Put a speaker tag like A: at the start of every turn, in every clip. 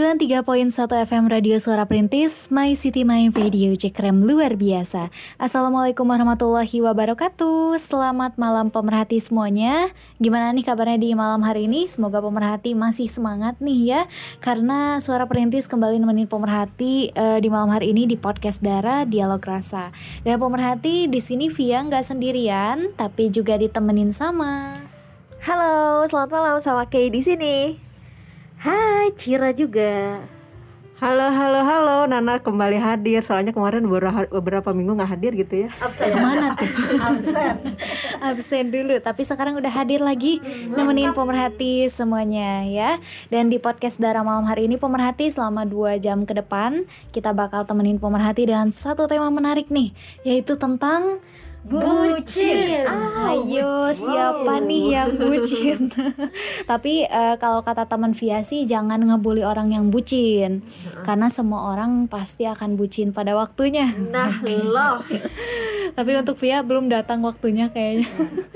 A: Sembilan tiga poin satu FM Radio Suara Perintis, My City My Video cekrem luar biasa. Assalamualaikum warahmatullahi wabarakatuh. Selamat malam pemerhati semuanya. Gimana nih kabarnya di malam hari ini? Semoga pemerhati masih semangat nih ya, karena Suara Perintis kembali nemenin pemerhati uh, di malam hari ini di podcast Dara Dialog Rasa. Dan pemerhati di sini Via nggak sendirian, tapi juga ditemenin sama.
B: Halo, selamat malam sama Kay di sini.
C: Hai, Cira juga.
D: Halo, halo, halo, Nana kembali hadir. Soalnya kemarin beberapa, beberapa minggu nggak hadir gitu ya.
A: Absen. Ke mana tuh?
C: Absen.
A: Absen dulu. Tapi sekarang udah hadir lagi, nemenin pemerhati semuanya ya. Dan di podcast Dara malam hari ini pemerhati selama 2 jam ke depan kita bakal temenin pemerhati dengan satu tema menarik nih, yaitu tentang bucin.
C: Ah,
A: Ayo,
C: bucin.
A: siapa
C: Wow.
A: nih yang bucin? Tapi eh, kalau kata teman Via sih jangan ngebully orang yang bucin. Karena semua orang pasti akan bucin pada waktunya.
C: Nah, loh,
A: Tapi untuk Via belum datang waktunya kayaknya.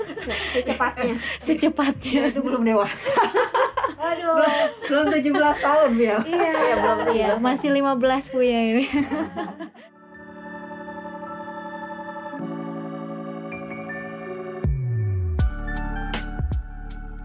C: secepatnya.
A: Secepatnya.
D: Itu belum dewasa.
C: Aduh.
D: belum 17 tahun, ya.
C: Iya, ya, belum
A: Iya, masih 15 punya ini.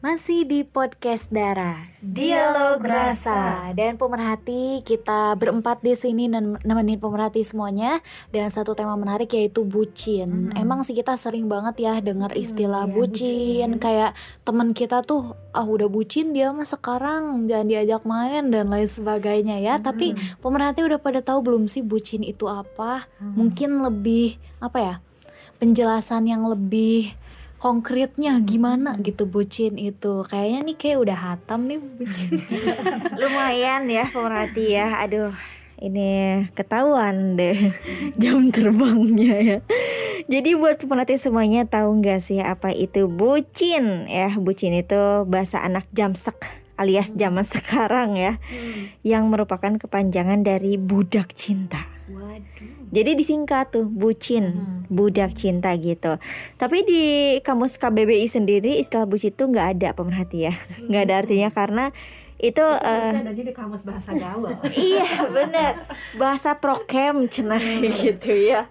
A: Masih di podcast Dara Dialog Rasa dan pemerhati kita berempat di sini nem- nemenin pemerhati semuanya dan satu tema menarik yaitu bucin. Emang sih kita sering banget ya dengar istilah bucin, kayak temen kita tuh ah udah bucin dia mah sekarang jangan diajak main dan lain sebagainya ya. Tapi pemerhati udah pada tahu belum sih bucin itu apa? Mungkin lebih apa ya? Penjelasan yang lebih konkretnya gimana gitu bucin itu kayaknya nih kayak udah hatam nih bucin
B: Lumayan ya pemerhati ya. Aduh, ini ketahuan deh jam terbangnya ya. Jadi buat pemerhati semuanya tahu nggak sih apa itu bucin ya? Bucin itu bahasa anak jamsek alias zaman sekarang ya, yang merupakan kepanjangan dari budak cinta. Jadi disingkat tuh bucin, budak cinta gitu. Tapi di kamus KBBI sendiri istilah bucin itu nggak ada pemerhati ya, nggak ada artinya karena itu eh,
D: ada di kamus bahasa gaul.
B: iya benar bahasa prokem cenah gitu ya.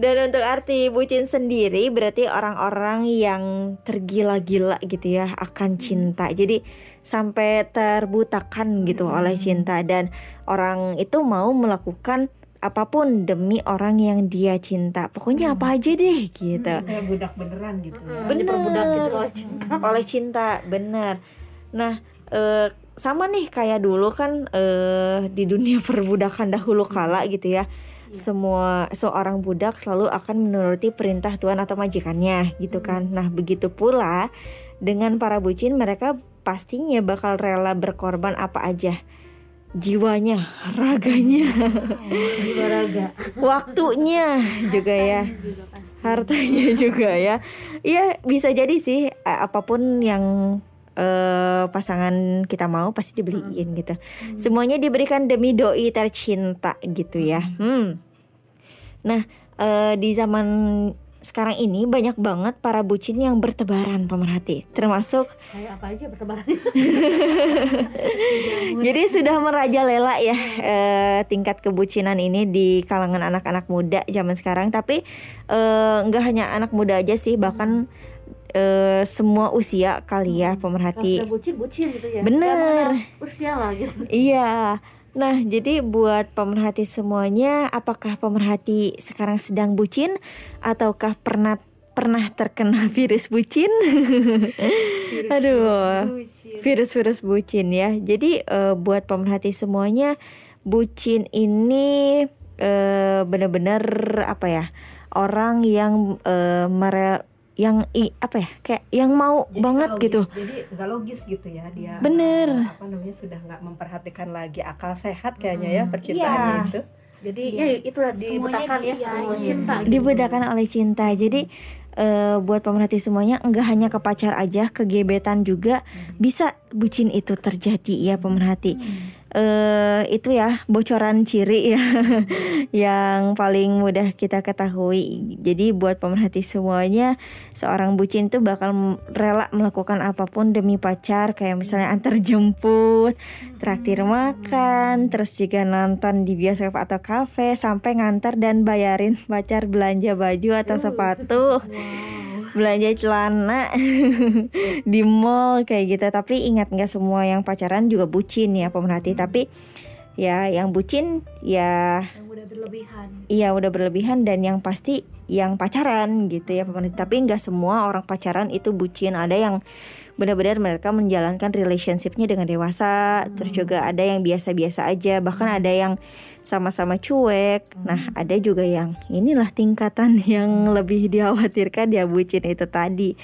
B: Dan untuk arti bucin sendiri berarti orang-orang yang tergila-gila gitu ya akan cinta. Jadi sampai terbutakan gitu oleh cinta dan orang itu mau melakukan apa pun demi orang yang dia cinta. Pokoknya apa aja deh gitu.
D: Kayak budak beneran gitu ya.
B: Bener.
C: Gitu oleh cinta.
B: oleh cinta bener nah eh, sama nih kayak dulu kan eh, di dunia perbudakan dahulu kala gitu ya semua seorang budak selalu akan menuruti perintah tuan atau majikannya gitu kan nah begitu pula dengan para bucin mereka pastinya bakal rela berkorban apa aja jiwanya raganya.
C: Jiwa raga.
B: waktunya juga ya. Hartanya juga ya. Iya bisa jadi sih apa pun yang eh, pasangan kita mau pasti dibeliin gitu. Semuanya diberikan demi doi tercinta gitu ya. Hmm. nah eh, di zaman sekarang ini banyak banget para bucin yang bertebaran pemerhati termasuk
C: Kayak apa aja bertebaran.
B: Jadi sudah merajalela ya eh, tingkat kebucinan ini di kalangan anak-anak muda zaman sekarang. Tapi eh, nggak hanya anak muda aja sih, bahkan eh, semua usia kali ya
C: Kalau
B: pemerhati.
C: bucin, bucin gitu ya.
B: Bener.
C: Mana Usia lah gitu.
B: Iya. Nah, jadi buat pemerhati semuanya, apakah pemerhati sekarang sedang bucin ataukah pernah pernah terkena virus bucin? Aduh. Virus-virus bucin ya. Jadi eh, buat pemerhati semuanya, bucin ini eh, benar-benar apa ya? Orang yang eh, mere- yang i, apa ya kayak yang mau
D: Jadi
B: banget
D: logis.
B: gitu
D: Jadi nggak logis gitu ya dia.
B: Bener.
D: eh, apa namanya sudah nggak memperhatikan lagi akal sehat kayaknya ya percintaannya
B: Iya.
D: itu.
C: Jadi
A: Iya.
C: ya itu dibutakan ya
A: iya,
C: sama
A: iya.
C: cinta. gitu.
B: dibudakan oleh cinta jadi eh, buat pemerhati semuanya enggak hanya ke pacar aja ke gebetan juga bisa bucin itu terjadi ya pemerhati eh itu ya bocoran ciri ya yang paling mudah kita ketahui. Jadi buat pemerhati semuanya seorang bucin itu bakal rela melakukan apa pun demi pacar. Kayak misalnya antar jemput traktir makan terus juga nonton di bioskop atau kafe sampai ngantar dan bayarin pacar belanja baju atau sepatu belanja celana di mall kayak gitu. Tapi ingat nggak semua yang pacaran juga bucin ya pemerhati. Tapi ya yang bucin ya
A: yang udah berlebihan.
B: Iya udah berlebihan dan yang pasti yang pacaran gitu ya pemerhati. Tapi nggak semua orang pacaran itu bucin. Ada yang benar-benar mereka menjalankan relationshipnya dengan dewasa. Terus juga ada yang biasa-biasa aja. Bahkan ada yang sama-sama cuek. Nah ada juga yang inilah tingkatan yang lebih dikhawatirkan ya bucin itu tadi.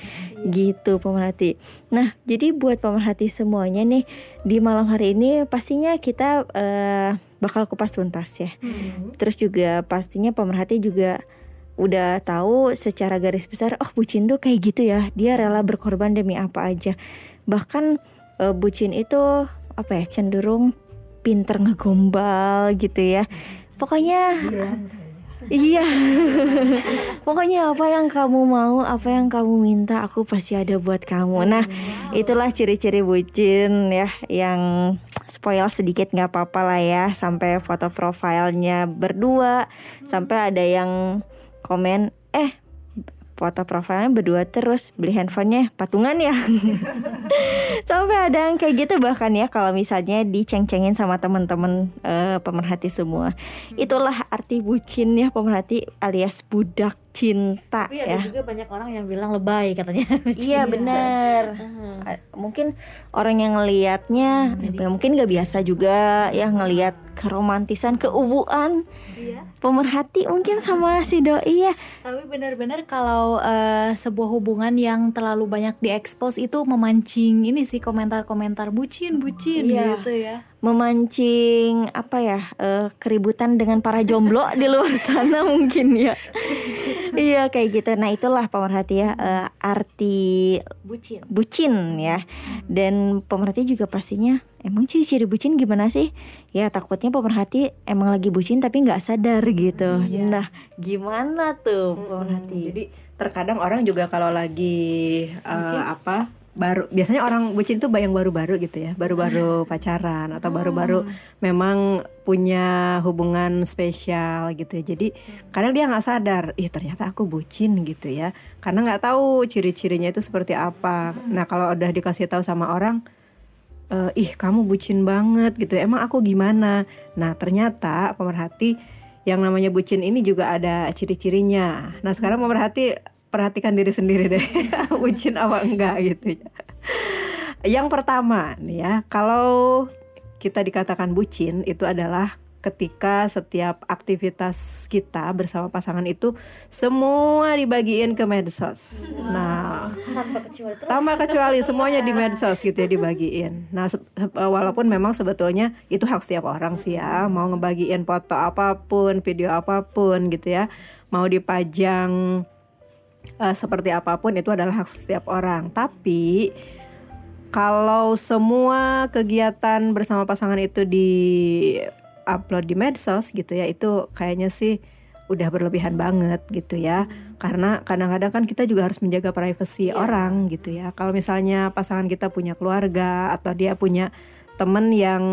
B: Gitu pemerhati. Nah jadi buat pemerhati semuanya nih di malam hari ini pastinya kita eh, bakal kupas tuntas ya. Terus juga pastinya pemerhati juga udah tahu secara garis besar oh bucin tuh kayak gitu ya dia rela berkorban demi apa aja. Bahkan eh, bucin itu apa ya cenderung pinter ngegombal gitu ya. Pokoknya iya. Pokoknya apa yang kamu mau apa yang kamu minta aku pasti ada buat kamu. Nah itulah ciri-ciri bucin ya yang spoil sedikit nggak apa-apa lah ya sampai foto profilnya berdua sampai ada yang komen eh foto profilnya berdua terus beli handphonenya patungan ya. Sampai ada yang kayak gitu bahkan ya kalau misalnya diceng-cengin sama teman-teman eh, pemerhati semua. Itulah arti bucin ya pemerhati alias budak cinta
C: Tapi ada
B: ya.
C: juga banyak orang yang bilang lebay katanya.
B: Iya benar. A- Mungkin orang yang ngelihatnya ya mungkin gak biasa juga ya ngelihat keromantisan, keubuan
A: iya
B: pemerhati mungkin sama si doi ya.
A: Tapi benar-benar kalau eh, sebuah hubungan yang terlalu banyak diekspos itu memancing ini sih komentar-komentar bucin, bucin
B: Iya.
A: gitu ya.
B: Memancing apa ya eh, keributan dengan para jomblo di luar sana mungkin ya. iya kayak gitu. Nah itulah pemerhati ya eh, arti
A: Bucin.
B: bucin ya dan pemerhati juga pastinya emang ciri-ciri bucin gimana sih ya takutnya pemerhati emang lagi bucin tapi nggak sadar gitu nah gimana tuh pemerhati
D: Jadi terkadang orang juga kalau lagi eh, apa baru biasanya orang bucin tuh yang baru-baru gitu ya, baru-baru pacaran atau baru-baru memang punya hubungan spesial gitu ya. Jadi kadang dia nggak sadar, ih ternyata aku bucin gitu ya, karena nggak tahu ciri-cirinya itu seperti apa. Nah kalau udah dikasih tahu sama orang, eh, ih kamu bucin banget gitu, emang aku gimana? Nah ternyata pemerhati yang namanya bucin ini juga ada ciri-cirinya. Nah sekarang pemerhati perhatikan diri sendiri deh, bucin apa enggak gitu ya. Yang pertama nih ya, kalau kita dikatakan bucin itu adalah ketika setiap aktivitas kita bersama pasangan itu semua dibagiin ke medsos. Nah,
C: Tanpa kecuali terus.
D: Tambah kecuali semuanya di medsos gitu ya dibagiin. Nah se- walaupun memang sebetulnya itu hak setiap orang sih ya mau ngebagiin foto apa pun, video apa pun gitu ya, mau dipajang eh, seperti apa pun itu adalah hak setiap orang. Tapi kalau semua kegiatan bersama pasangan itu di upload di medsos gitu ya itu kayaknya sih udah berlebihan banget gitu ya karena kadang-kadang kan kita juga harus menjaga privasi orang gitu ya kalau misalnya pasangan kita punya keluarga atau dia punya temen yang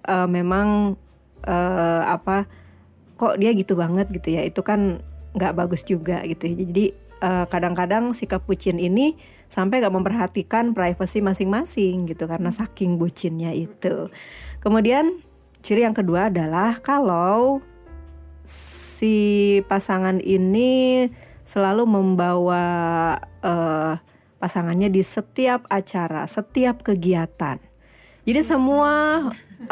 D: eh, memang eh, apa kok dia gitu banget gitu ya itu kan nggak bagus juga gitu ya. jadi eh, kadang-kadang sikap bucin ini sampai nggak memperhatikan privasi masing-masing gitu karena saking bucinnya itu kemudian ciri yang kedua adalah kalau si pasangan ini selalu membawa eh, pasangannya di setiap acara, setiap kegiatan. Jadi semua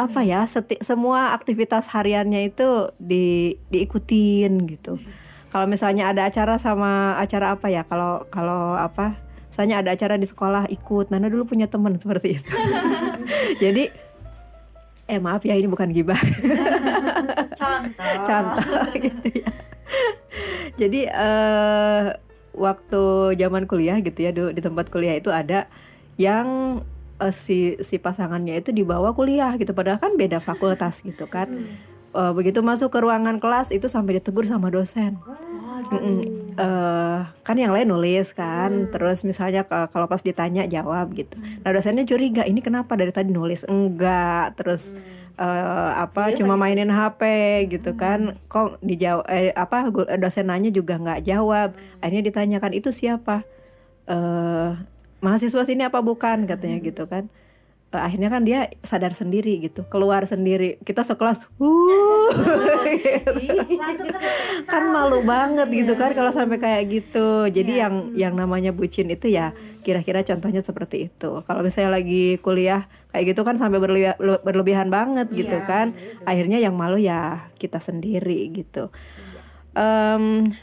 D: apa ya, seti- semua aktivitas hariannya itu di diikutin gitu. Kalau misalnya ada acara sama acara apa ya? Kalau kalau apa? Misalnya ada acara di sekolah ikut. Nana dulu punya teman seperti itu. Jadi eh maaf ya ini bukan gibah.
C: Contoh.
D: contoh gitu ya. Jadi eh waktu zaman kuliah gitu ya di tempat kuliah itu ada yang eh, si si pasangannya itu dibawa kuliah gitu. Padahal kan beda fakultas gitu kan Eh, begitu masuk ke ruangan kelas itu sampai ditegur sama dosen. Mm-mm. Eh, kan yang lain nulis kan terus misalnya ke- kalau pas ditanya jawab gitu. Nah dosennya curiga ini kenapa dari tadi nulis? Enggak. Terus eh, apa cuma mainin HP gitu kan. Kok dijawab eh, apa gu- dosen nanya juga nggak jawab. Akhirnya ditanyakan itu siapa? Eh mahasiswa sini apa bukan? katanya gitu kan. Eh, akhirnya kan dia sadar sendiri gitu keluar sendiri. Kita sekelas uh. Kan malu banget gitu kan kalau sampai kayak gitu. Jadi yang yang namanya bucin itu ya kira-kira contohnya seperti itu. Kalau misalnya lagi kuliah kayak gitu kan sampai berlebi- berlebihan banget gitu kan akhirnya yang malu ya kita sendiri gitu. Em,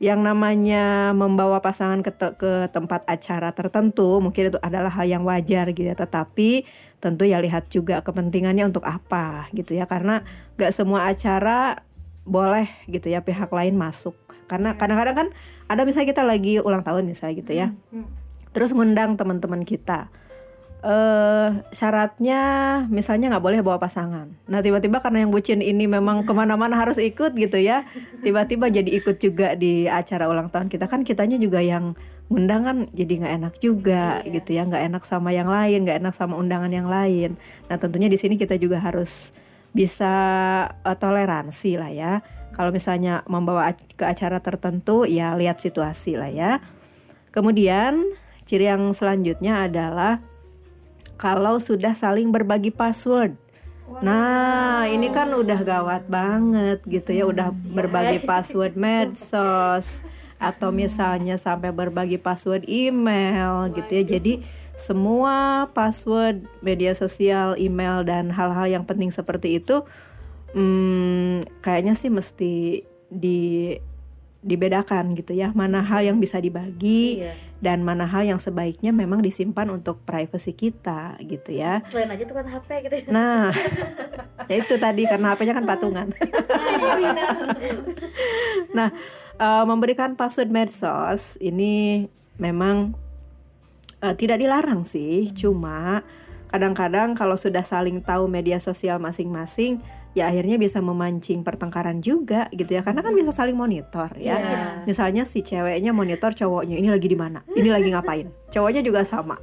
D: yang namanya membawa pasangan ke, te- ke tempat acara tertentu mungkin itu adalah hal yang wajar gitu ya. Tetapi tentu ya lihat juga kepentingannya untuk apa gitu ya. Karena gak semua acara boleh gitu ya pihak lain masuk. Karena kadang-kadang kan ada misalnya kita lagi ulang tahun misalnya gitu ya. Terus ngundang teman-teman kita eh syaratnya misalnya nggak boleh bawa pasangan. Nah tiba-tiba karena yang bucin ini memang ke mana-mana harus ikut gitu ya, tiba-tiba jadi ikut juga di acara ulang tahun kita kan kitanya juga yang ngundang kan jadi nggak enak juga gitu ya, nggak enak sama yang lain, nggak enak sama undangan yang lain. Nah tentunya di sini kita juga harus bisa eh, toleransi lah ya. Kalau misalnya membawa ke acara tertentu ya lihat situasi lah ya. Kemudian ciri yang selanjutnya adalah kalau sudah saling berbagi password. Nah, ini kan udah gawat banget gitu ya, udah berbagi password medsos atau misalnya sampai berbagi password email gitu ya. Jadi semua password media sosial, email dan hal-hal yang penting seperti itu hmm, kayaknya sih mesti di dibedakan gitu ya. Mana hal yang bisa dibagi
C: Iya.
D: dan mana hal yang sebaiknya memang disimpan untuk privacy kita gitu ya.
C: Selain aja tuh kan HP gitu.
D: Nah, ya itu tadi karena HP-nya kan patungan. nah, eh, memberikan password medsos ini memang eh, tidak dilarang sih, cuma kadang-kadang kalau sudah saling tahu media sosial masing-masing, ya akhirnya bisa memancing pertengkaran juga gitu ya, karena kan bisa saling monitor ya.
C: Iya.
D: Misalnya si ceweknya monitor cowoknya ini lagi di mana, ini lagi ngapain, cowoknya juga sama,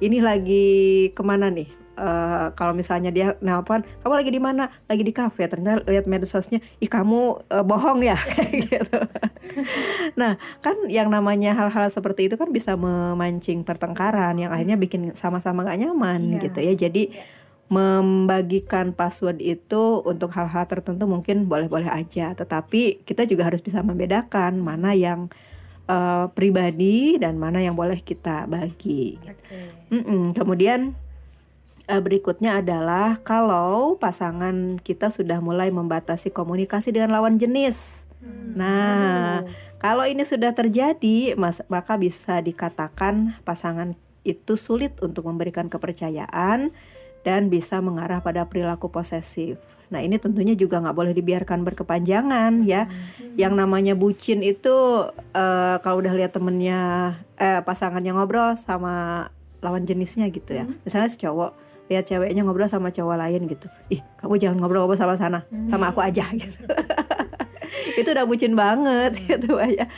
D: ini lagi ke mana nih? Eh, kalau misalnya dia nelpon, kamu lagi di mana? Lagi di kafe. Ternyata lihat medsosnya, ih kamu eh, bohong ya, gitu. nah, kan yang namanya hal-hal seperti itu kan bisa memancing pertengkaran yang akhirnya bikin sama-sama gak nyaman gitu ya. Jadi membagikan password itu untuk hal-hal tertentu mungkin boleh-boleh aja, tetapi kita juga harus bisa membedakan mana yang eh, pribadi dan mana yang boleh kita bagi. gitu. Mm-mm. Kemudian eh, berikutnya adalah kalau pasangan kita sudah mulai membatasi komunikasi dengan lawan jenis. Nah, kalau ini sudah terjadi, mas, maka bisa dikatakan pasangan itu sulit untuk memberikan kepercayaan dan bisa mengarah pada perilaku posesif. Nah, ini tentunya juga nggak boleh dibiarkan berkepanjangan ya. Yang namanya bucin itu eh, kalau udah lihat temennya eh, pasangannya ngobrol sama lawan jenisnya gitu ya. Misalnya si cowok lihat ceweknya ngobrol sama cowok lain gitu. Ih, kamu jangan ngobrol-ngobrol sama sana, sama aku aja gitu. itu udah bucin banget gitu ya.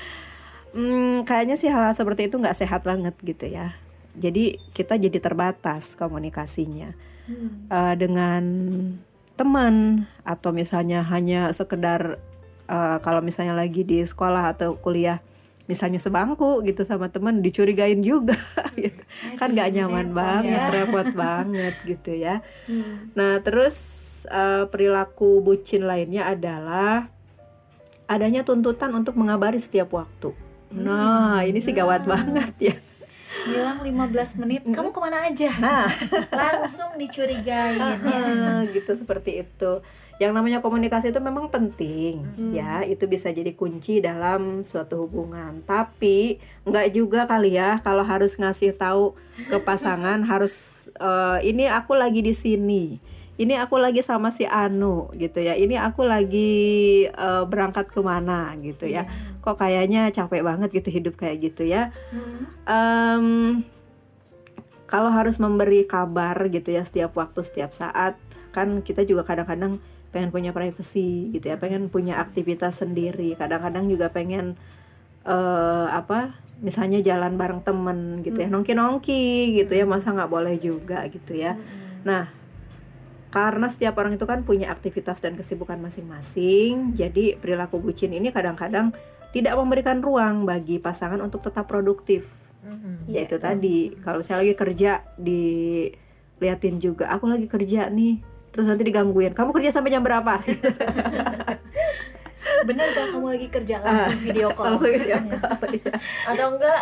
D: Hmm, kayaknya sih hal-hal seperti itu nggak sehat banget gitu ya. Jadi kita jadi terbatas komunikasinya Eh, dengan teman atau misalnya hanya sekedar eh, kalau misalnya lagi di sekolah atau kuliah misalnya sebangku gitu sama teman dicurigain juga. Gitu. kan nggak nyaman banget repot banget gitu ya. Nah terus eh, perilaku bucin lainnya adalah adanya tuntutan untuk mengabari setiap waktu. Nah ini sih gawat banget ya
A: Bilang 15 menit, kamu ke mana aja?
D: nah
C: Langsung dicurigain.
D: Ah, gitu seperti itu yang namanya komunikasi itu memang penting
A: Hmm.
D: ya itu bisa jadi kunci dalam suatu hubungan tapi nggak juga kali ya kalau harus ngasih tahu ke pasangan harus eh, ini aku lagi di sini ini aku lagi sama si Anu gitu ya. Ini aku lagi eh, berangkat ke mana gitu ya. Kok kayaknya capek banget gitu hidup kayak gitu ya. Em, kalau harus memberi kabar gitu ya setiap waktu setiap saat kan kita juga kadang-kadang pengen punya privacy gitu ya pengen punya aktivitas sendiri. Kadang-kadang juga pengen eh apa misalnya jalan bareng temen gitu ya nongki-nongki gitu ya masa nggak boleh juga gitu ya. Nah karena setiap orang itu kan punya aktivitas dan kesibukan masing-masing jadi perilaku bucin ini kadang-kadang tidak memberikan ruang bagi pasangan untuk tetap produktif. Ya itu tadi kalau misalnya lagi kerja diliatin juga aku lagi kerja nih terus nanti digangguin kamu kerja sampai jam berapa?
A: Bener gak kamu lagi kerja langsung video call.
D: Langsung video call, iya.
C: atau enggak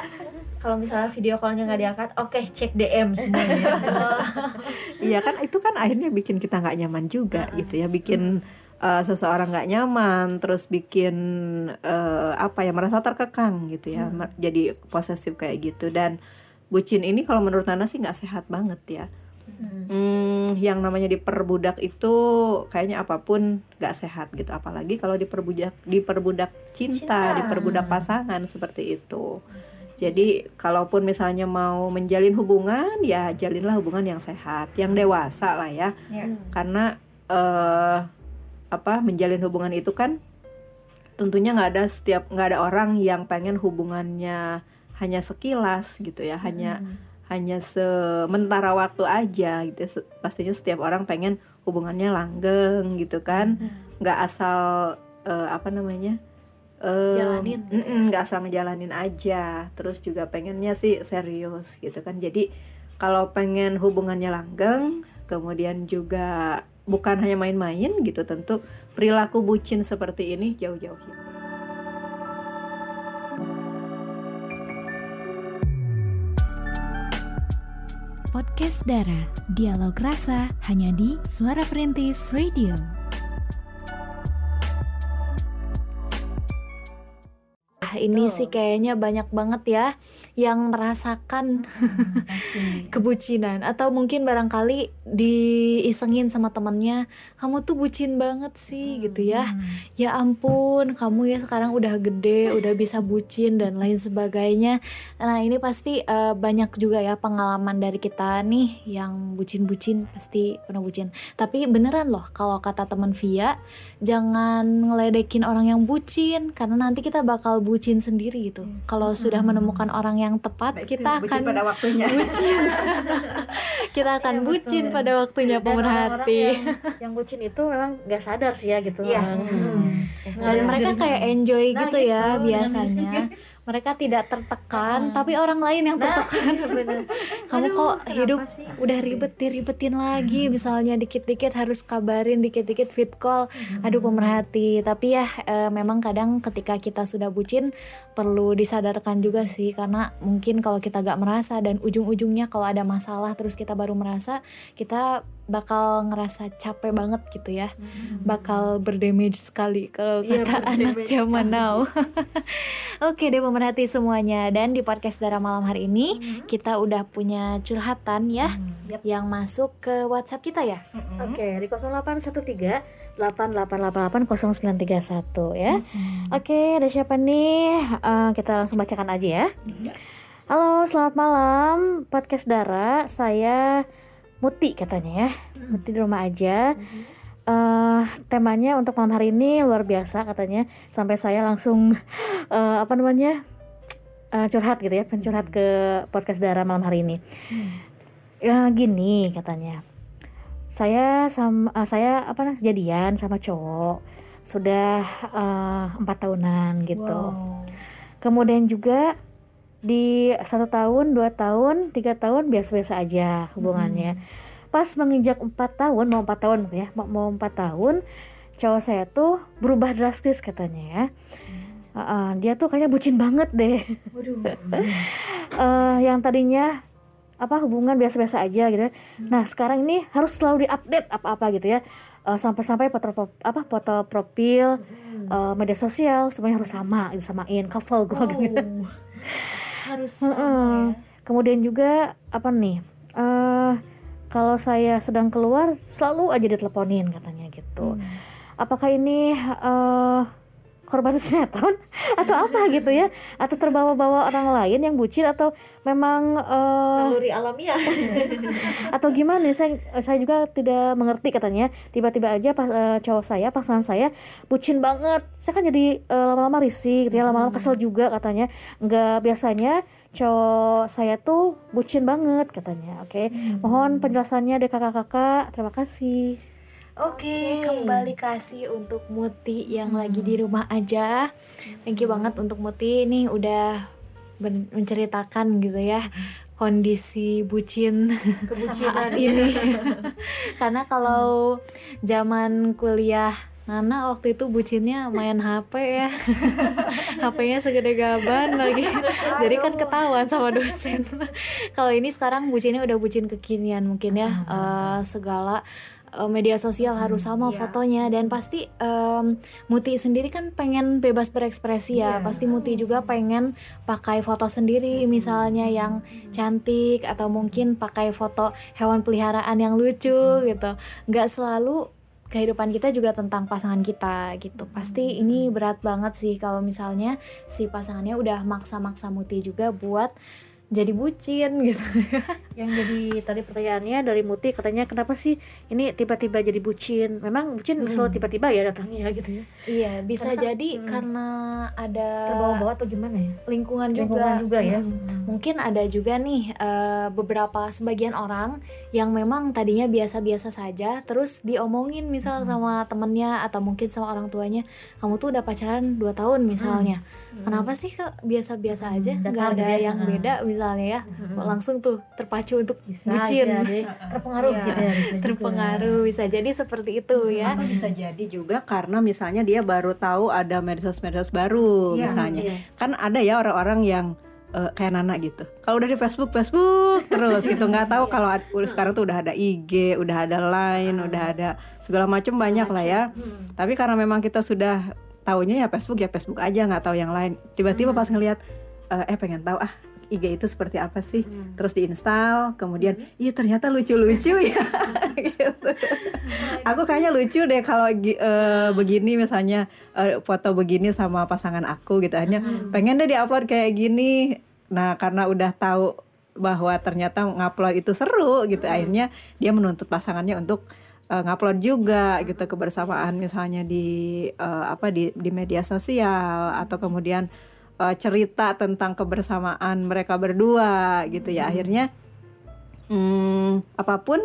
C: kalau misalnya video callnya nggak diangkat oke cek DM semuanya.
D: Iya kan itu kan akhirnya bikin kita nggak nyaman juga gitu ya bikin uh, seseorang nggak nyaman terus bikin uh, apa ya merasa terkekang gitu ya mer- jadi posesif kayak gitu. Dan bucin ini kalau menurut Nana sih nggak sehat banget ya. Hmm, yang namanya diperbudak itu kayaknya apa pun nggak sehat gitu apalagi kalau diperbudak diperbudak cinta,
C: Cinta.
D: diperbudak pasangan seperti itu jadi kalaupun misalnya mau menjalin hubungan ya jalinlah hubungan yang sehat yang dewasa lah ya.
C: Ya.
D: karena eh apa menjalin hubungan itu kan tentunya nggak ada setiap nggak ada orang yang pengen hubungannya hanya sekilas gitu ya hanya hanya sementara waktu aja gitu. Se- pastinya setiap orang pengen hubungannya langgeng gitu kan. Nggak asal eh, apa namanya eh,
A: Jalanin.
D: mm-mm, nggak asal ngejalanin aja terus juga pengennya sih serius gitu kan jadi kalau pengen hubungannya langgeng kemudian juga bukan hanya main-main gitu tentu perilaku bucin seperti ini jauh-jauhin
E: Podcast Dara, dialog rasa hanya di Suara Perintis Radio.
A: Ah, ini sih kayaknya banyak banget ya yang merasakan kebucinan. Atau mungkin barangkali diisengin sama temennya kamu tuh bucin banget sih gitu ya. Ya ampun kamu ya sekarang udah gede udah bisa bucin dan lain sebagainya. Nah ini pasti eh, banyak juga ya pengalaman dari kita nih yang bucin-bucin pasti pernah bucin. Tapi beneran loh kalau kata teman Via jangan ngeledekin orang yang bucin karena nanti kita bakal bucin sendiri gitu. Kalau sudah menemukan orang yang tepat kita akan
D: pada waktunya.
A: bucin. Kita akan
C: Iya,
A: bucin
C: betul.
A: pada waktunya pemerhati.
C: yang, yang bucin itu memang nggak sadar sih ya gitu.
A: Iya.
C: Hmm.
A: dan mereka kayak enjoy
C: Nah,
A: gitu
C: gitu,
A: ya
C: dengan
A: biasanya. Mereka tidak tertekan tapi orang lain yang
C: Nah,
A: tertekan. kamu kok hidup udah ribet diribetin lagi. Misalnya dikit-dikit harus kabarin dikit-dikit fit call. Aduh pemerhati. Tapi ya eh, memang kadang ketika kita sudah bucin perlu disadarkan juga sih. Karena mungkin kalau kita gak merasa dan ujung-ujungnya kalau ada masalah terus kita baru merasa kita bakal ngerasa capek banget gitu ya bakal berdamage sekali kalau
C: Iya,
A: kata anak
C: berdamage
A: zaman now Oke deh pemerhati semuanya dan di podcast Dara malam hari ini kita udah punya curhatan ya
C: Yap.
A: yang masuk ke WhatsApp kita ya.
C: Oke, di 0813 8888 0931 ya. Oke, ada siapa nih? Eh, kita langsung bacakan aja ya. Halo, selamat malam podcast Dara. Saya Muti katanya ya. Muti di rumah aja. Eh, temanya untuk malam hari ini luar biasa katanya. Sampai saya langsung eh, apa namanya? eh, curhat gitu ya, pengen curhat ke podcast Dara malam hari ini. Ya gini katanya saya sama eh, saya apa nah, jadian sama cowok sudah empat tahunan gitu kemudian juga di satu tahun dua tahun tiga tahun biasa-biasa aja hubungannya pas menginjak empat tahun mau empat tahun ya mau empat tahun cowok saya tuh berubah drastis katanya ya Eh, eh, dia tuh kayaknya bucin banget deh
A: Waduh.
C: Eh, yang tadinya apa hubungan biasa-biasa aja gitu ya. Nah sekarang ini harus selalu diupdate apa-apa gitu ya. Eh, sampai-sampai foto apa foto profil, eh, media sosial semuanya harus sama, disamain couple gue gitu.
A: harus
C: Heeh. Kemudian juga apa nih? eh kalau saya sedang keluar selalu aja diteleponin katanya gitu. Apakah ini eh korban sinetron atau apa gitu ya? Atau terbawa-bawa orang lain yang bucin atau memang
B: Naluri alamiah.
C: atau gimana? Saya saya juga tidak mengerti katanya. Tiba-tiba aja pas eh, cowok saya pasangan saya bucin banget. Saya kan jadi eh, lama-lama risih gitu ya lama-lama kesel juga katanya. Nggak biasanya cowok saya tuh bucin banget katanya oke? Mohon penjelasannya dari kakak-kakak. Terima kasih
A: Oke, kembali kasih untuk Muti yang lagi di rumah aja. Thank you banget untuk Muti nih udah ben- menceritakan gitu ya kondisi bucin saat ini. Karena kalau zaman kuliah Nana waktu itu bucinnya main HP ya. HP-nya segede gaban lagi. Jadi kan ketahuan sama dosen. Kalau ini sekarang bucinnya udah bucin kekinian mungkin ya eh, Segala eh, media sosial harus sama fotonya. Dan pasti em, Muti sendiri kan pengen bebas berekspresi ya. Pasti Muti juga pengen pakai foto sendiri. Misalnya yang cantik atau mungkin pakai foto hewan peliharaan yang lucu gitu. Nggak selalu kehidupan kita juga tentang pasangan kita gitu. Pasti ini berat banget sih kalau misalnya si pasangannya udah maksa-maksa Muti juga buat jadi bucin gitu.
C: Yang jadi tadi pertanyaannya dari Muti katanya kenapa sih ini tiba-tiba jadi bucin? Memang bucin selalu tiba-tiba ya datangnya gitu ya.
A: Iya bisa jadi karena ada
C: terbawa-bawa atau gimana ya?
A: lingkungan juga,
C: Lingkungan juga. ya.
A: Mm. mungkin ada juga nih eh, beberapa sebagian orang yang memang tadinya biasa-biasa saja terus diomongin misal sama temennya atau mungkin sama orang tuanya kamu tuh udah pacaran 2 tahun misalnya kenapa sih kok biasa-biasa aja nggak ada
C: gitu ya.
A: yang
C: Mm.
A: beda misalnya ya langsung tuh terpacu untuk
C: bisa
A: bucin
C: terpengaruh
B: Iya.
C: gitu ya bisa juga.
A: terpengaruh bisa jadi seperti itu ya
D: Atau bisa jadi juga karena misalnya dia baru tahu ada medsos-medsos baru
C: Iya,
D: misalnya.
C: iya.
D: Kan ada ya orang-orang yang eh, kayak Nana gitu. Kalau udah di Facebook, Facebook terus gitu. Nggak tahu kalau ad- udah sekarang tuh udah ada IG, udah ada Line, udah ada segala macam banyak lah ya. Tapi karena memang kita sudah taunya ya Facebook ya Facebook aja nggak tahu yang lain. Tiba-tiba pas ngelihat eh, eh pengen tahu ah IG itu seperti apa sih? Terus diinstal, kemudian iya ternyata lucu-lucu ya. gitu. Aku kayaknya lucu deh kalau eh, begini misalnya eh, foto begini sama pasangan aku gitu hanya pengen deh diupload kayak gini. Nah, karena udah tahu bahwa ternyata ngupload itu seru gitu akhirnya dia menuntut pasangannya untuk eh, ngupload juga gitu kebersamaan misalnya di eh, apa di di media sosial atau kemudian eh, cerita tentang kebersamaan mereka berdua gitu ya. Akhirnya hmm, apa pun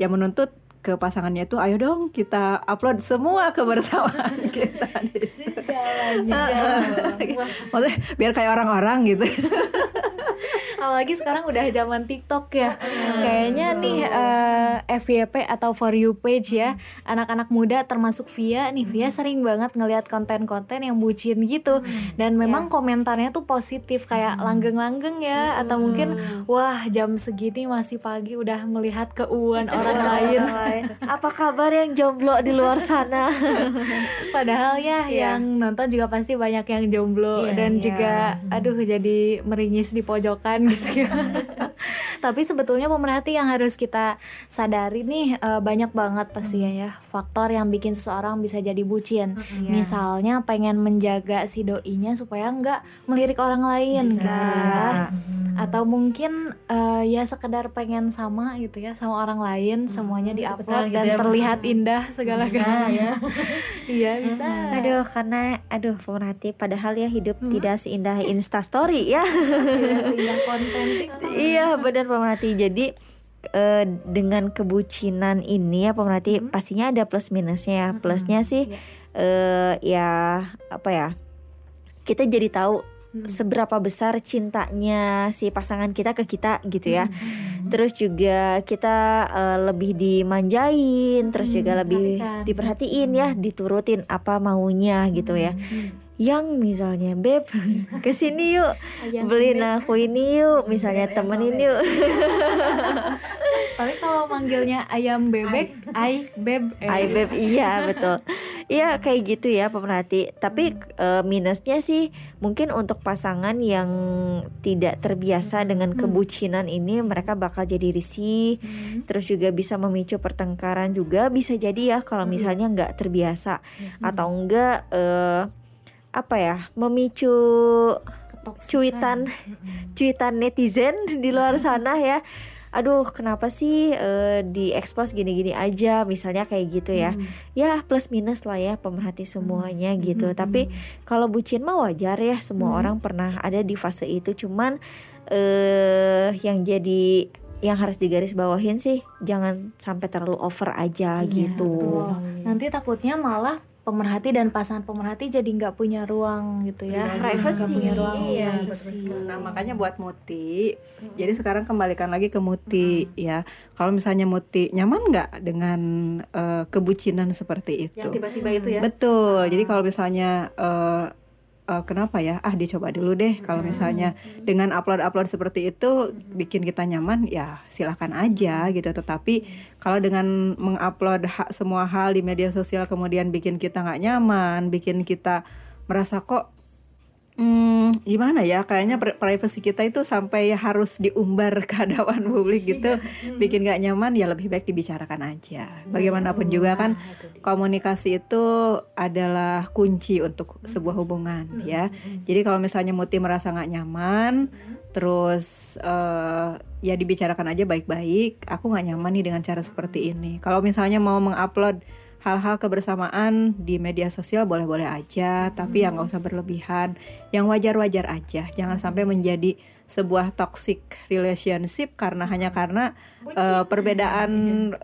D: yang menuntut ke pasangannya itu ayo dong kita upload semua kebersamaan kita. Di situ." maksudnya biar kayak orang-orang gitu.
A: Apalagi sekarang udah zaman TikTok ya. Kayaknya nih eh, FYP atau for you page ya anak-anak muda termasuk Via nih Via sering banget ngelihat konten-konten yang bucin gitu. Dan memang komentarnya tuh positif kayak langgeng-langgeng ya. Atau mungkin wah jam segini masih pagi udah melihat keuuan orang lain
B: Apa kabar yang jomblo di luar sana?
A: Padahal ya yang nonton juga pasti banyak yang jomblo
C: Iya,
A: dan
B: iya.
A: juga aduh jadi meringis di pojokan gitu ya. Tapi sebetulnya pemerhati yang harus kita sadari nih eh, banyak banget pasti ya ya. Faktor yang bikin seseorang bisa jadi bucin. Misalnya pengen menjaga si doinya supaya nggak melirik orang lain gitu ya. Atau mungkin eh, ya sekedar pengen sama gitu ya sama orang lain semuanya diupload
C: Ikutan gitu
A: dan
C: ya,
A: terlihat indah segala
C: Nah, ya.
A: Iya bisa.
B: Aduh, karena aduh pemerhati padahal ya hidup tidak seindah Insta Story ya.
A: Tidak seindah konten
B: iya, benar pemerhati. Jadi eh, dengan kebucinan ini ya pemerhati pastinya ada plus minusnya. ya. Plusnya sih eh ya apa ya? Kita jadi tahu seberapa besar cintanya si pasangan kita ke kita gitu ya. Terus juga kita eh, lebih dimanjain, terus juga lebih
C: diperhatikan.
B: diperhatiin ya, diturutin apa maunya gitu ya. Yang misalnya beb ke sini yuk.
A: Ayam
B: beliin
A: beb.
B: aku ini yuk. Misalnya temenin yuk.
A: Tapi kalau manggilnya ayam bebek, ay. Beb. eh.
B: Ay beb iya betul. Iya kayak gitu ya pemerhati. Tapi eh, minusnya sih mungkin untuk pasangan yang tidak terbiasa dengan kebucinan ini Mereka bakal jadi risih. Terus juga bisa memicu pertengkaran juga. Bisa jadi ya kalau misalnya nggak terbiasa. Atau enggak eh, apa ya memicu
A: Ketoksikan.
B: cuitan cuitan netizen di luar sana ya. Aduh kenapa sih eh, diekspos gini-gini aja misalnya kayak gitu ya. Ya plus minus lah ya pemerhati semuanya gitu. Tapi kalau bucin mah wajar ya semua orang pernah ada di fase itu. Cuman eh yang jadi yang harus digaris bawahin sih jangan sampai terlalu over aja gitu.
A: Betul. Nanti takutnya malah pemerhati dan pasangan pemerhati jadi nggak punya ruang gitu ya.
B: Privacy.
A: Nggak punya ruang
B: Iya,
A: privacy.
D: Nah makanya buat Muti, jadi sekarang kembalikan lagi ke Muti ya. Kalau misalnya Muti nyaman nggak dengan eh, kebucinan seperti itu?
C: Yang tiba-tiba itu ya.
D: Betul. Jadi kalau misalnya eh, eh, kenapa ya? Ah dicoba dulu deh. Kalau misalnya dengan upload-upload seperti itu bikin kita nyaman, ya silahkan aja gitu. Tetapi kalau dengan mengupload ha- semua hal di media sosial kemudian bikin kita nggak nyaman, bikin kita merasa kok Hmm, gimana ya? Kayaknya pri- privacy kita itu sampai harus diumbar ke hadapan publik gitu, bikin gak nyaman. Ya lebih baik dibicarakan aja. Bagaimanapun juga kan komunikasi itu adalah kunci untuk sebuah hubungan, ya. Jadi kalau misalnya Muti merasa nggak nyaman, terus eh, ya dibicarakan aja baik-baik. Aku nggak nyaman nih dengan cara seperti ini. Kalau misalnya mau mengupload hal-hal kebersamaan di media sosial boleh-boleh aja, tapi yang nggak usah berlebihan, yang wajar-wajar aja. Jangan sampai menjadi sebuah toxic relationship karena hanya karena eh, perbedaan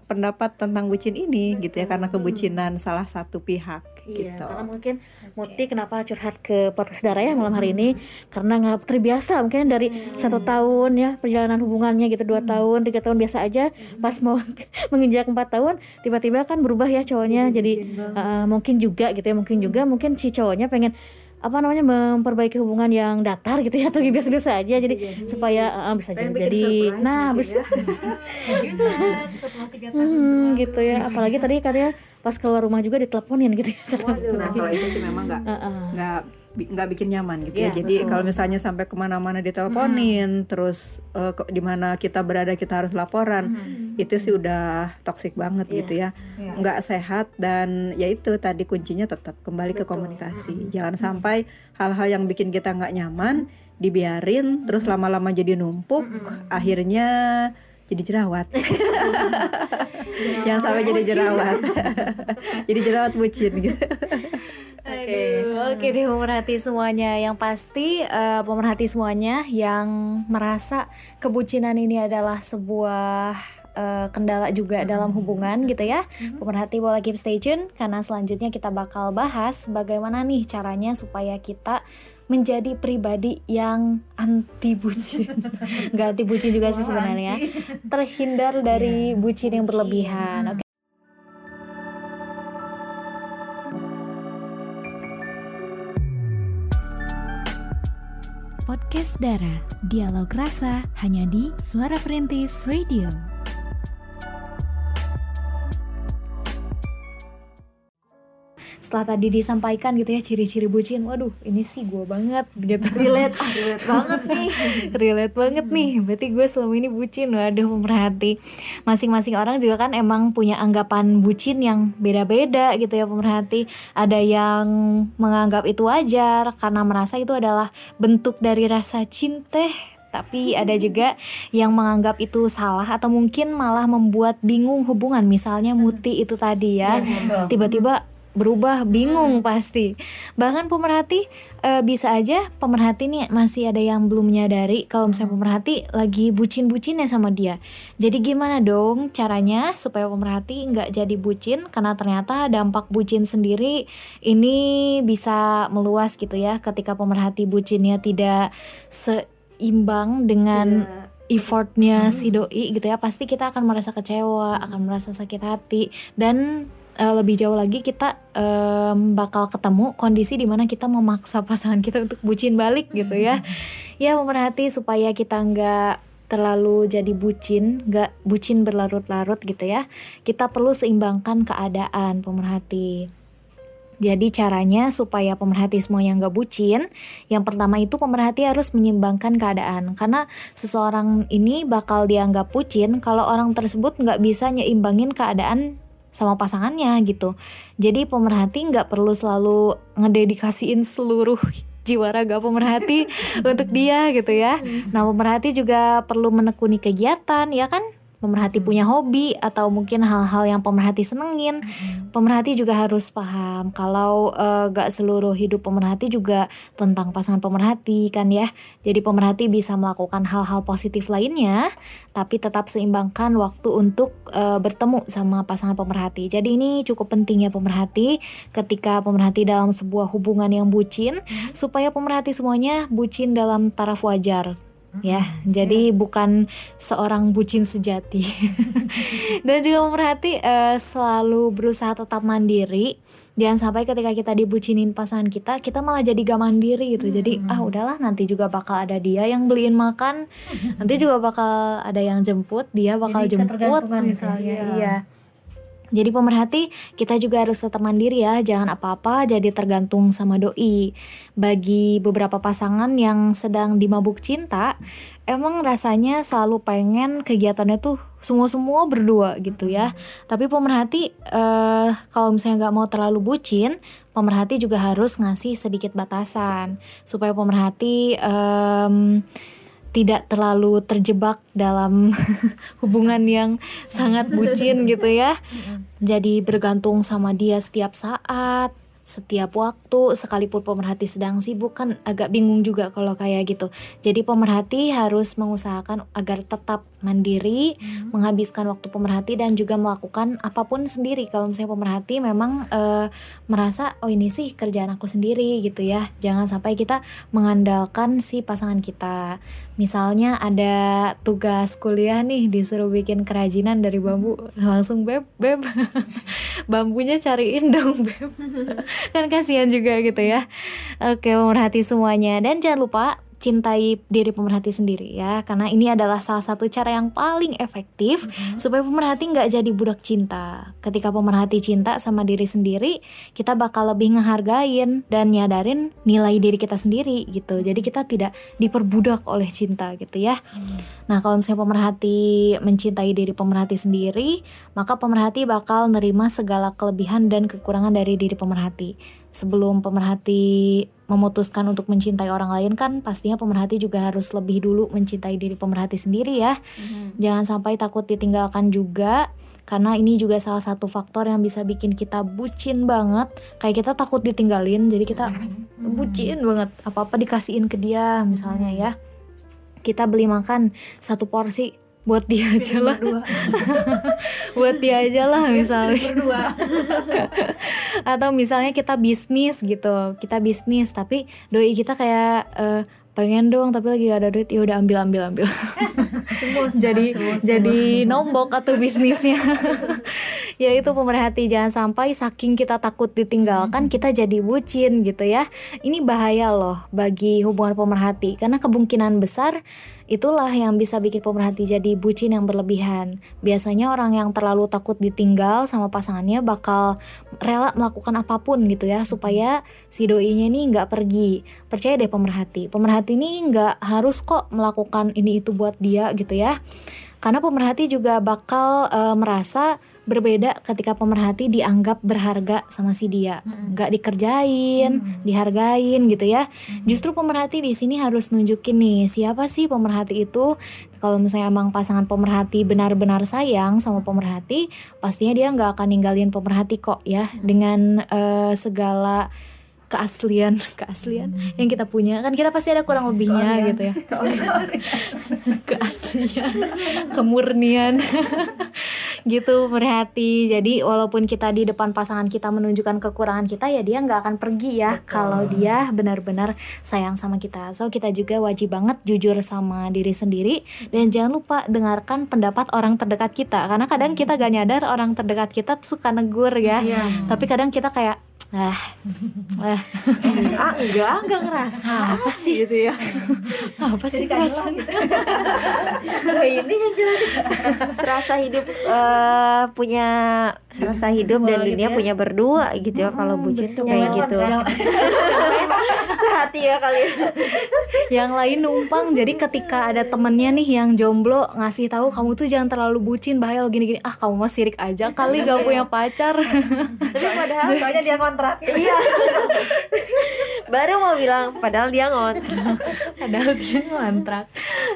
D: pendapat tentang bucin ini gitu ya, karena kebucinan salah satu pihak
C: Iya,
D: gitu.
C: karena mungkin Muti kenapa curhat ke podcast saudara ya malam hari ini? Karena nggak terbiasa mungkin dari satu tahun ya perjalanan hubungannya gitu dua tahun tiga tahun biasa aja. Pas mau menginjak empat tahun tiba-tiba kan berubah ya cowoknya jadi uh, mungkin juga gitu ya mungkin juga mungkin si cowoknya pengen apa namanya memperbaiki hubungan yang datar gitu ya atau biasa-biasa aja. Jadi supaya uh, bisa jadi,
D: surprise
C: nah
D: mungkin
C: bisa.
D: ya.
C: Hmm, gitu ya. apalagi tadi katanya pas keluar rumah juga diteleponin gitu ya.
D: Nah kalau itu sih memang nggak nggak bi- nggak bikin nyaman gitu
C: Iya,
D: ya. Jadi kalau misalnya sampai ke mana-mana diteleponin, terus eh, ke- di mana kita berada kita harus laporan, itu sih udah toksik banget gitu ya. Nggak sehat dan ya itu tadi kuncinya tetap kembali ke komunikasi. Jangan sampai hal-hal yang bikin kita nggak nyaman dibiarin, terus lama-lama jadi numpuk, akhirnya jadi jerawat. Jangan sampai jadi jerawat. jadi jerawat bucin gitu.
A: Aduh, oke deh pemerhati semuanya. Yang pasti eh, pemerhati semuanya yang merasa kebucinan ini adalah sebuah eh, kendala juga dalam hubungan gitu ya. Pemerhati boleh keep stay tune karena selanjutnya kita bakal bahas bagaimana nih caranya supaya kita menjadi pribadi yang anti bucin. Gak anti bucin juga sih sebenarnya. Terhindar dari bucin yang berlebihan. Oke.
E: Podcast Dara, dialog rasa hanya di Suara Perintis Radio.
A: Setelah tadi disampaikan gitu ya ciri-ciri bucin, waduh ini sih gue banget gitu.
B: relate ah, relate banget nih.
A: Relate banget nih. Berarti gue selama ini bucin waduh pemerhati. Masing-masing orang juga kan emang punya anggapan bucin yang beda-beda gitu ya pemerhati. Ada yang menganggap itu wajar karena merasa itu adalah bentuk dari rasa cinta tapi ada juga yang menganggap itu salah atau mungkin malah membuat bingung hubungan. Misalnya muti itu tadi ya tiba-tiba berubah bingung pasti. Bahkan pemerhati eh, bisa aja pemerhati nih masih ada yang belum menyadari kalau misalnya pemerhati lagi bucin-bucinnya sama dia. Jadi gimana dong caranya supaya pemerhati nggak jadi bucin? Karena ternyata dampak bucin sendiri ini bisa meluas gitu ya ketika pemerhati bucinnya tidak seimbang dengan effortnya si doi gitu ya. Pasti kita akan merasa kecewa akan merasa sakit hati. Dan eh, lebih jauh lagi kita em, bakal ketemu kondisi di mana kita memaksa pasangan kita untuk bucin balik gitu ya. Ya pemerhati supaya kita nggak terlalu jadi bucin nggak bucin berlarut-larut gitu ya. Kita perlu seimbangkan keadaan pemerhati. Jadi caranya supaya pemerhati semuanya nggak bucin, yang pertama itu pemerhati harus menyeimbangkan keadaan. Karena seseorang ini bakal dianggap bucin kalau orang tersebut nggak bisa nyeimbangin keadaan sama pasangannya gitu. Jadi pemerhati nggak perlu selalu ngededikasiin seluruh jiwa raga pemerhati untuk dia gitu ya. Nah pemerhati juga perlu menekuni kegiatan ya kan. Pemerhati punya hobi atau mungkin hal-hal yang pemerhati senengin. Pemerhati juga harus paham kalau eh, gak seluruh hidup pemerhati juga tentang pasangan pemerhati kan ya. Jadi pemerhati bisa melakukan hal-hal positif lainnya, tapi tetap seimbangkan waktu untuk eh, bertemu sama pasangan pemerhati. Jadi ini cukup penting ya pemerhati ketika pemerhati dalam sebuah hubungan yang bucin, supaya pemerhati semuanya bucin dalam taraf wajar ya jadi bukan seorang bucin sejati. Dan juga pemerhati eh, selalu berusaha tetap mandiri. Jangan sampai ketika kita dibucinin pasangan kita kita malah jadi gak mandiri gitu. Jadi ah udahlah nanti juga bakal ada dia yang beliin makan. Nanti juga bakal ada yang jemput dia bakal
C: Jadi
A: jemput
C: gitu.
A: misalnya.
C: Iya.
A: iya jadi pemerhati kita juga harus tetap mandiri ya, jangan apa-apa jadi tergantung sama doi. Bagi beberapa pasangan yang sedang dimabuk cinta, emang rasanya selalu pengen kegiatannya tuh semua-semua berdua gitu ya. Tapi pemerhati eh, kalau misalnya nggak mau terlalu bucin, pemerhati juga harus ngasih sedikit batasan supaya pemerhati em, tidak terlalu terjebak dalam hubungan yang sangat bucin gitu ya. Jadi bergantung sama dia setiap saat, setiap waktu, sekalipun pemerhati sedang sibuk kan agak bingung juga kalau kayak gitu. Jadi pemerhati harus mengusahakan agar tetap mandiri, menghabiskan waktu pemerhati dan juga melakukan apa pun sendiri. Kalau misalnya pemerhati memang eh, merasa oh ini sih kerjaan aku sendiri gitu ya. Jangan sampai kita mengandalkan si pasangan kita. Misalnya ada tugas kuliah nih disuruh bikin kerajinan dari bambu, langsung beb beb bambunya cariin dong beb. kan kasihan juga gitu ya. Oke, pemerhati semuanya dan jangan lupa cintai diri pemerhati sendiri ya. Karena ini adalah salah satu cara yang paling efektif supaya pemerhati nggak jadi budak cinta. Ketika pemerhati cinta sama diri sendiri kita bakal lebih ngehargain dan nyadarin nilai diri kita sendiri gitu. Jadi kita tidak diperbudak oleh cinta gitu ya. Nah kalau misalnya pemerhati mencintai diri pemerhati sendiri maka pemerhati bakal nerima segala kelebihan dan kekurangan dari diri pemerhati sebelum pemerhati memutuskan untuk mencintai orang lain kan pastinya pemerhati juga harus lebih dulu mencintai diri pemerhati sendiri ya. Jangan sampai takut ditinggalkan juga karena ini juga salah satu faktor yang bisa bikin kita bucin banget. Kayak kita takut ditinggalin jadi kita bucin banget apa-apa dikasihin ke dia misalnya ya. Kita beli makan satu porsi buat dia aja lah. buat dia aja lah misalnya. atau misalnya kita bisnis gitu kita bisnis tapi doi kita kayak eh, pengen dong tapi lagi gak ada duit ya udah ambil ambil ambil. Jadi jadi nombok atau bisnisnya. Ya itu pemerhati jangan sampai saking kita takut ditinggalkan kita jadi bucin gitu ya. Ini bahaya loh bagi hubungan pemerhati karena kemungkinan besar itulah yang bisa bikin pemerhati jadi bucin yang berlebihan. Biasanya orang yang terlalu takut ditinggal sama pasangannya bakal rela melakukan apa pun gitu ya supaya si doinya ini nggak pergi. Percaya deh pemerhati. Pemerhati ini nggak harus kok melakukan ini itu buat dia gitu ya. Karena pemerhati juga bakal eh, merasa berbeda ketika pemerhati dianggap berharga sama si dia. Nggak dikerjain dihargain gitu ya. Justru pemerhati di sini harus nunjukin nih siapa sih pemerhati itu? Kalau misalnya emang pasangan pemerhati benar-benar sayang sama pemerhati pastinya dia nggak akan ninggalin pemerhati kok ya. Dengan eh, segala keaslian keaslian yang kita punya. Kan kita pasti ada kurang lebihnya gitu ya. Keaslian. Kemurnian. Gitu merhati jadi walaupun kita di depan pasangan kita menunjukkan kekurangan kita ya dia nggak akan pergi ya kalau dia benar-benar sayang sama kita. So kita juga wajib banget jujur sama diri sendiri. Dan jangan lupa dengarkan pendapat orang terdekat kita. Karena kadang kita gak nyadar orang terdekat kita suka negur ya. Tapi kadang kita kayak ah ah
B: ah enggak enggak ngerasa.
A: Apa sih?
B: gitu ya?
A: Apa sih perasaan
C: ini kan
B: serasa hidup eh, punya serasa hidup dan dunia punya berdua gitu ya kalau bucin tuh kayak gitu. Sehati ya kali
A: yang lain numpang jadi ketika ada temennya nih yang jomblo ngasih tahu kamu tuh jangan terlalu bucin bahaya lo gini-gini. Ah kamu mah sirik aja kali gak punya pacar.
B: Tapi padahal
D: Soalnya dia kontrak.
B: iya baru mau bilang padahal dia ngontrak
A: padahal dia ngontrak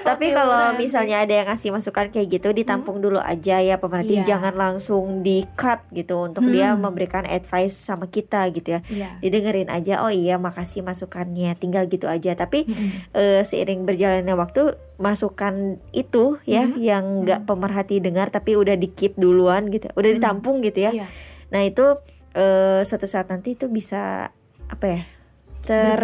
B: Tapi
A: Oke,
B: kalau misalnya ada yang ngasih masukan kayak gitu ditampung dulu aja ya pemerhati
A: Iya.
B: jangan langsung di cut gitu untuk dia memberikan advice sama kita gitu ya.
A: Iya.
B: Didengerin aja oh iya makasih masukannya tinggal gitu aja tapi eh, seiring berjalannya waktu masukan itu ya yang nggak pemerhati dengar tapi udah di keep duluan gitu udah ditampung gitu ya.
A: Iya.
B: Nah itu eh, suatu saat nanti itu bisa apa ya ter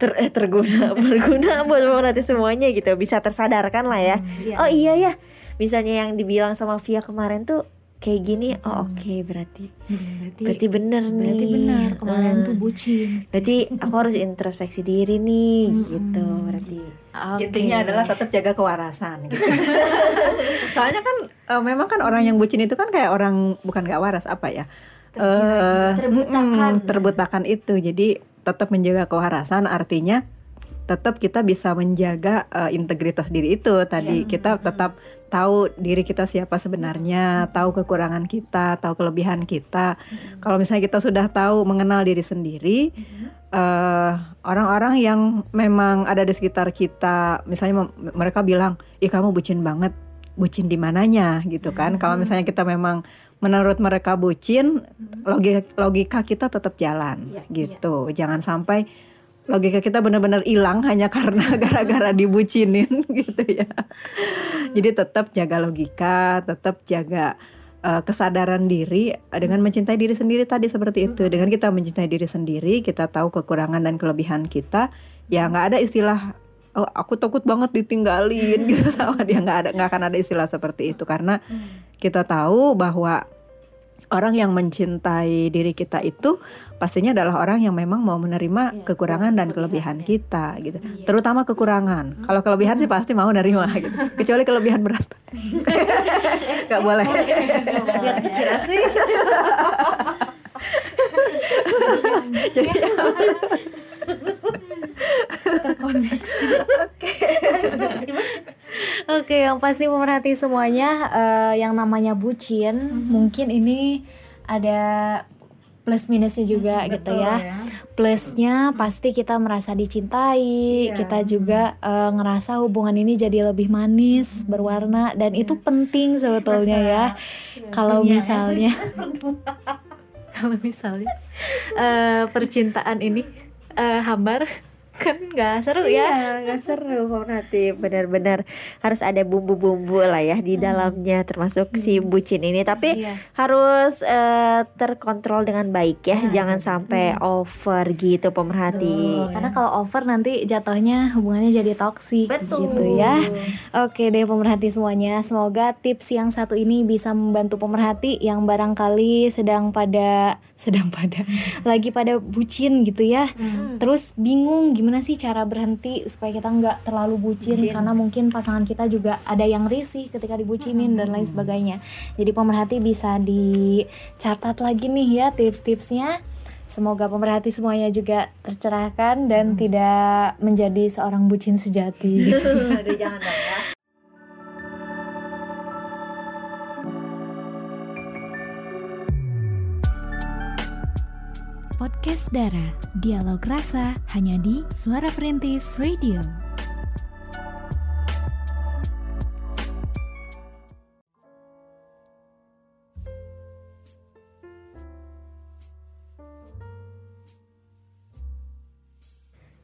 B: ter eh, terguna berguna buat pemerhati semuanya gitu bisa tersadarkan lah ya.
A: iya.
B: Oh iya ya misalnya yang dibilang sama Via kemarin tuh kayak gini oh oke berarti
A: berarti
B: berarti bener nih
A: berarti benar kemarin
B: Eh,
A: tuh bucin
B: berarti aku harus introspeksi diri nih gitu berarti
A: Oke.
D: Intinya adalah tetap jaga kewarasan. Gitu. Soalnya kan eh, memang kan orang yang bucin itu kan kayak orang bukan gak waras apa ya? Eh,
B: Terbutakan.
D: mm, terbutakan itu. Jadi tetap menjaga kewarasan artinya tetap kita bisa menjaga eh, integritas diri itu. Tadi kita tetap tahu diri kita siapa sebenarnya tahu kekurangan kita tahu kelebihan kita. Kalau misalnya kita sudah tahu mengenal diri sendiri eh, orang-orang yang memang ada di sekitar kita misalnya mem- mereka bilang ih kamu bucin banget. Bucin di mananya? gitu kan. Kalau misalnya kita memang menurut mereka bucin logika logika kita tetap jalan gitu. Jangan sampai logika kita benar-benar hilang hanya karena gara-gara dibucinin gitu ya. Jadi tetap jaga logika tetap jaga eh, kesadaran diri dengan mencintai diri sendiri tadi seperti itu. Dengan kita mencintai diri sendiri kita tahu kekurangan dan kelebihan kita ya nggak ada istilah oh aku takut banget ditinggalin gitu sama dia. Nggak ada nggak akan ada istilah seperti itu. Karena kita tahu bahwa orang yang mencintai diri kita itu pastinya adalah orang yang memang mau menerima kekurangan dan kelebihan kita gitu. Terutama kekurangan. Kalau kelebihan sih pasti mau nerima gitu. Kecuali kelebihan berat. Nggak boleh. Jadi
A: Oke, yang pasti pemerhati semuanya eh, yang namanya bucin, mungkin ini ada plus minusnya juga gitu ya. Plusnya pasti kita merasa dicintai, kita juga eh, ngerasa hubungan ini jadi lebih manis, berwarna dan itu penting sebetulnya ya. Kalau misalnya kalau misalnya eh, percintaan ini eh, hambar kan nggak seru ya.
B: Iya, nggak seru pemerhati benar-benar harus ada bumbu-bumbu lah ya di dalamnya termasuk si bucin ini. Tapi
A: Iya.
B: harus eh, terkontrol dengan baik ya jangan sampai over gitu pemerhati.
A: Karena kalau over nanti jatuhnya hubungannya jadi toksik gitu ya. Oke deh pemerhati semuanya, semoga tips yang satu ini bisa membantu pemerhati yang barangkali sedang pada sedang pada lagi pada bucin gitu ya. Terus bingung gimana sih cara berhenti supaya kita nggak terlalu bucin, karena mungkin pasangan kita juga ada yang risih ketika dibucinin dan lain sebagainya. Jadi pemerhati bisa dicatat lagi nih ya tips-tipsnya. Semoga pemerhati semuanya juga tercerahkan dan tidak menjadi seorang bucin sejati. gitu.
B: Aduh, jangan dong ya
E: Podcast Dara, dialog rasa hanya di Suara Perintis Radio.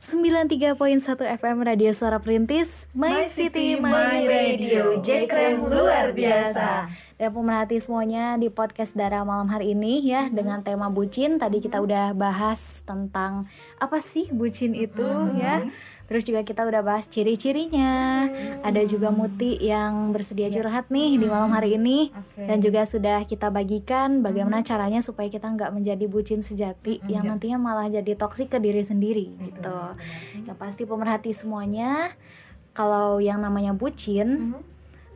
A: sembilan 93.1 FM Radio Suara Perintis My, City, My Radio. Jekrem luar biasa dan pemerhati semuanya di podcast Dara malam hari ini ya dengan tema bucin. Tadi kita udah bahas tentang apa sih bucin itu ya. Terus juga kita udah bahas ciri-cirinya. Ada juga Muti yang bersedia curhat nih di malam hari ini. Dan juga sudah kita bagikan bagaimana caranya supaya kita nggak menjadi bucin sejati yang nantinya malah jadi toksik ke diri sendiri gitu. Yang pasti pemerhati semuanya kalau yang namanya bucin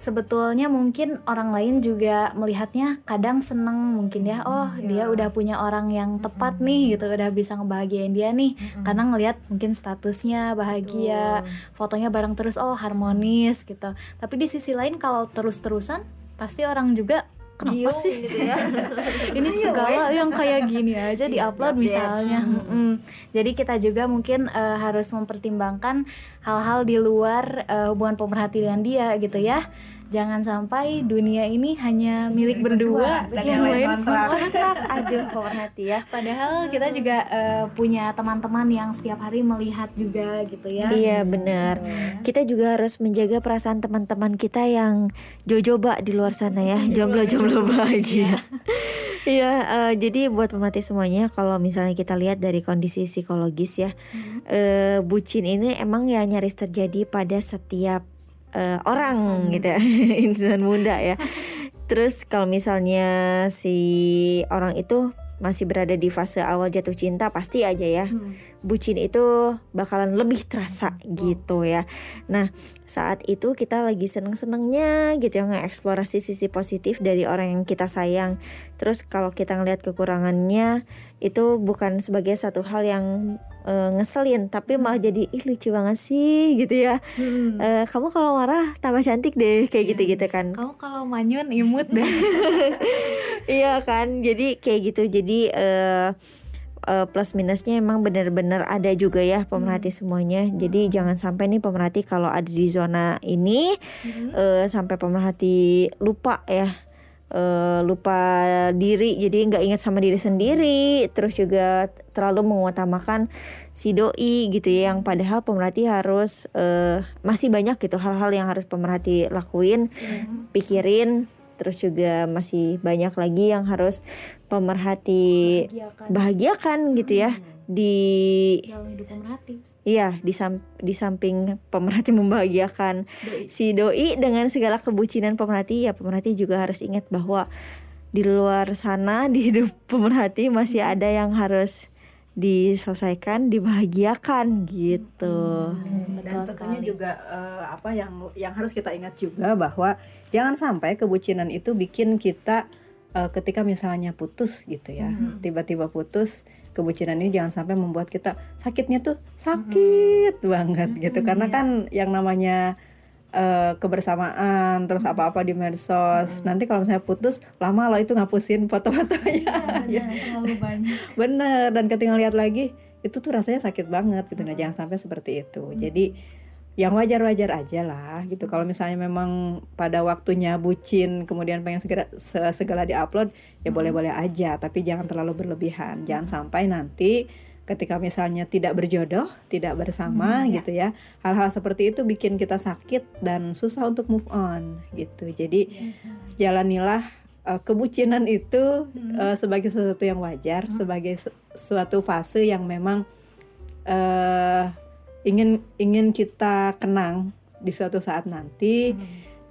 A: sebetulnya mungkin orang lain juga melihatnya kadang seneng mungkin ya. Oh dia udah punya orang yang tepat nih gitu udah bisa ngebahagiain dia nih. Karena ngelihat mungkin statusnya bahagia fotonya bareng terus oh harmonis gitu. Tapi di sisi lain kalau terus-terusan pasti orang juga kenapa sih? ini segala yang kayak gini aja diupload misalnya. Mm-mm. jadi kita juga mungkin eh, harus mempertimbangkan hal-hal di luar eh, hubungan pemerhati dengan dia gitu ya jangan sampai dunia ini hanya milik berdua
D: dan yang lain
A: kontrak. aduh pemerhati ya. Padahal kita juga eh, punya teman-teman yang setiap hari melihat juga gitu ya.
B: Iya benar. Kita juga harus menjaga perasaan teman-teman kita yang jojoba di luar sana ya, jomblo-jomblo bahagia. Iya, eh, jadi buat pemerhati semuanya, kalau misalnya kita lihat dari kondisi psikologis ya, eh, bucin ini emang ya nyaris terjadi pada setiap eh, orang gitu, ya, insan muda ya. Terus kalau misalnya si orang itu masih berada di fase awal jatuh cinta, pasti aja ya bucin itu bakalan lebih terasa gitu ya. Nah, saat itu kita lagi seneng-senengnya gitu ya ngeksplorasi sisi positif dari orang yang kita sayang. Terus kalau kita ngelihat kekurangannya itu bukan sebagai satu hal yang eh, ngeselin, tapi malah jadi ih lucu banget sih gitu ya. Eh, kamu kalau marah tambah cantik deh kayak gitu-gitu kan.
A: kamu kalau manyun imut deh
B: Iya kan, jadi kayak gitu. Jadi eh eh, plus minusnya emang benar-benar ada juga ya pemerhati semuanya. Jadi jangan sampai nih pemerhati kalau ada di zona ini eh, sampai pemerhati lupa ya. Eh, lupa diri jadi nggak ingat sama diri sendiri. Terus juga terlalu mengutamakan si doi gitu ya yang padahal pemerhati harus eh, masih banyak gitu hal-hal yang harus pemerhati lakuin pikirin. Terus juga masih banyak lagi yang harus pemerhati bahagiakan gitu ya di
A: dalam hidup pemerhati
B: iya di sam- di samping pemerhati membahagiakan si doi dengan segala kebucinan pemerhati ya pemerhati juga harus ingat bahwa di luar sana di hidup pemerhati masih ada yang harus diselesaikan dibahagiakan gitu.
D: Dan tentunya juga eh, apa yang yang harus kita ingat juga bahwa jangan sampai kebucinan itu bikin kita eh, ketika misalnya putus gitu ya tiba-tiba putus kebucinan ini jangan sampai membuat kita sakitnya tuh sakit banget gitu. Karena kan yang namanya eh, kebersamaan terus apa-apa di medsos nanti kalau misalnya putus lama loh itu ngapusin foto-fotonya ya.
A: terlalu banyak.
D: Bener dan ketika lihat lagi itu tuh rasanya sakit banget gitu. Nah jangan sampai seperti itu. Jadi yang wajar-wajar aja lah gitu. Kalau misalnya memang pada waktunya bucin kemudian pengen segera se- segala diupload ya boleh-boleh aja. Tapi jangan terlalu berlebihan. Jangan sampai nanti ketika misalnya tidak berjodoh tidak bersama gitu ya hal-hal seperti itu bikin kita sakit dan susah untuk move on gitu. Jadi jalanilah uh, kebucinan itu uh, sebagai sesuatu yang wajar, sebagai su- suatu fase yang memang uh, ingin ingin kita kenang di suatu saat nanti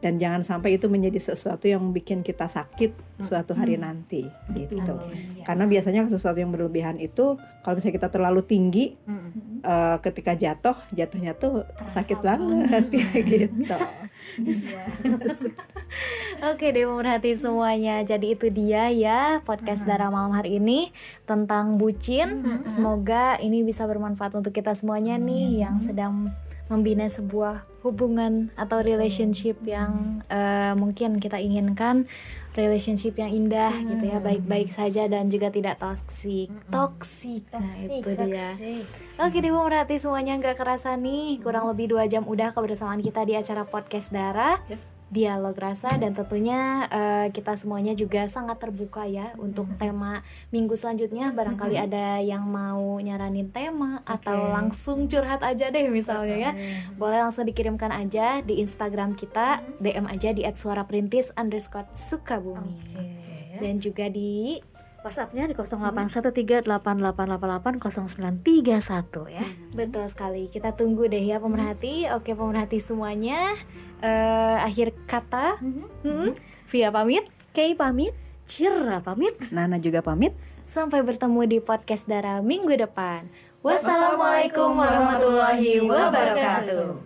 D: dan jangan sampai itu menjadi sesuatu yang bikin kita sakit suatu hari nanti gitu. Karena biasanya sesuatu yang berlebihan itu kalau misalnya kita terlalu tinggi uh, ketika jatuh, jatuhnya tuh sakit banget gitu.
A: Oke deh pemerhati semuanya. Jadi itu dia ya podcast Dara malam hari ini Tentang bucin. Semoga ini bisa bermanfaat untuk kita semuanya nih Yang sedang membina sebuah hubungan atau relationship yang eh, mungkin kita inginkan relationship yang indah gitu ya baik-baik saja dan juga tidak toksik toksik nah itu dia. Oke deh pemerhati semuanya nggak kerasa nih. Kurang lebih dua jam udah kebersamaan kita di acara podcast Dara dialog rasa dan tentunya eh, kita semuanya juga sangat terbuka ya untuk tema minggu selanjutnya. Barangkali ada yang mau nyaranin tema atau langsung curhat aja deh misalnya ya. Boleh langsung dikirimkan aja di Instagram kita DM aja di @suaraperintis underscore sukabumi. Dan juga di
C: WhatsAppnya di 081388880931 ya.
A: Betul sekali. Kita tunggu deh ya pemerhati. Oke pemerhati semuanya. Eh, akhir kata. Hmm, Via pamit.
B: Kay pamit.
C: Cira pamit.
D: Nana juga pamit.
A: Sampai bertemu di podcast Dara minggu depan. Wassalamualaikum warahmatullahi wabarakatuh.